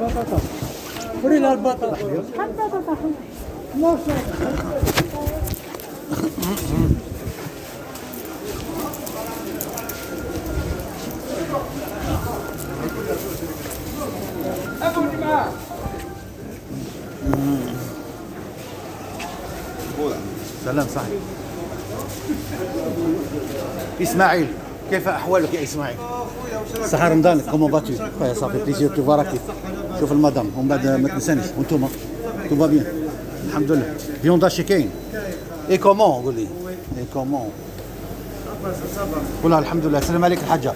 البطاطا وري لها البطاطا شحال البطاطا ما شاء الله سلام صحيح إسماعيل كيف أحوالك يا إسماعيل؟ صحة رمضانك كومون باتو؟ صافي بليزير تو فواراكي شوف المدام ومن بعد ما تنسانيش. وانتوما تو با بيان الحمد لله فيونداشي كاين اي كومون قول لي اي كومون قولها الحمد لله السلام عليك الحاجة.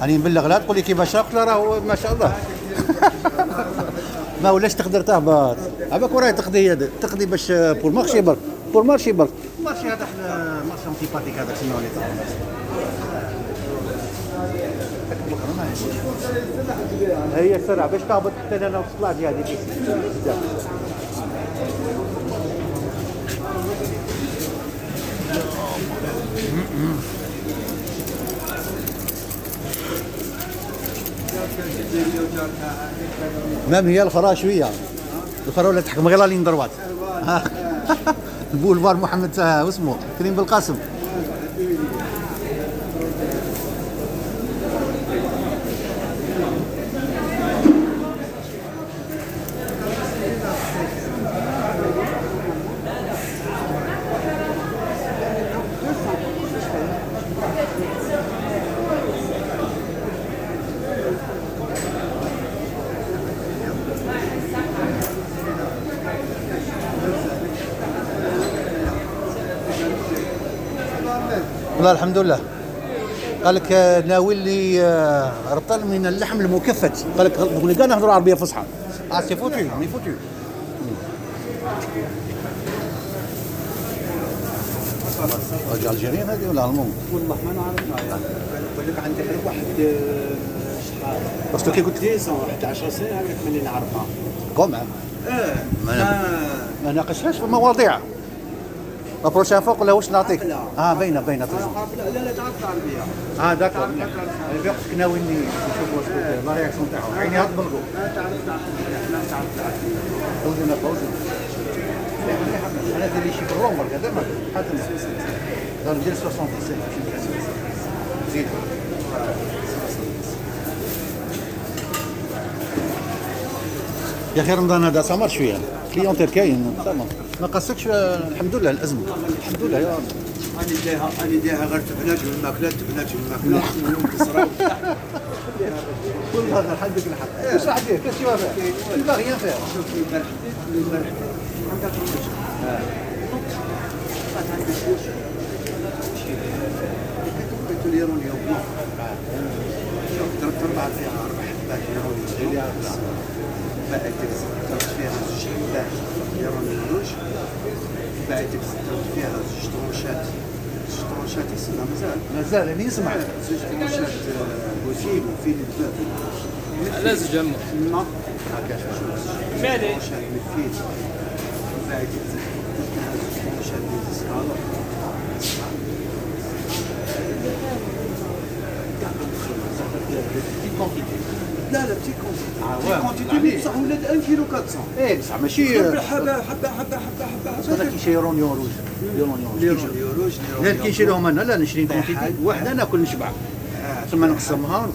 راني نبلغ لها تقول لي كيفاش قلت لها راهو ما شاء الله. ما ولاش تقدر تهبط. عباك وراي تقضي هذا تقضي باش بور مارشي برك. بور مارشي برك. مارشي هذا مارشي انتيباتيك هذاك شنو اللي هي السرعة باش تهبط حتى أنا وصلت لها هذه. مام هي الخرا شوية. الخرا ولا تحكم؟ غير لين دروات البولفار محمد واسمه كريم بالقاسم. والله الحمد لله. قال لك آه، ناوي لي آه، رطل من اللحم المكفت. قال لك نقول لك نهضر عربية فصحى. آه سي فوتو مي فوتو. هذه الجيريان هذه ولا المهم والله ما نعرف. نقول لك عندي غير واحد آه، شحال؟ بس كي قلت 10 سنة 11 سنه هذاك من اللي نعرفها قوم آه ما ناقشهاش في المواضيع. لا بروشان فوق ولا واش نعطيك لا. آه باينه باينه لا لا لا تعرف العربيه آه داكور ناوي نشوف واش لا رياكسيون تاعو عيني هاد ما تعرف تعرف العربيه فوزنا فوزنا أنا دير لي شي بالروم برك هذا ما حتى دار ندير 77 زيد يا أخي رمضان هذا سمر شوية كليونتير كاين ما قصكش الحمد لله الأزمة. الحمد لله يا رب. أنا ديها أنا ديها غير تبنات والماكلات تبنات واليوم تصرا كل هذا لله الحق. واش راح دير؟ كاش ما غيان فيها شوف البارح البارح عندك قلت لي يروني يوم شوف ضربت اربعه فيها أربع حبات يروني بعد ضربت فيها زوج حبات يروني روج بعد ضربت فيها زوج طروشات زوج طروشات يسمى مازال مازال يعني يسمع زوج طروشات بوسيل وفيل الباب لازم جمع ما هكا مالي من الفيل بعد طروشات من السكالر لا لا بتي كونتيتي كونتيتي بصح ولات 1 كيلو 400 إيه بصح ماشي حبه حبه حبه حبه حبه حبه هذا كيشيرون يون روج يون يون ليرون يوروج لا كيشيروهم أنا لا نشري كونتيتي واحدة ناكل نشبع ثم نقسمها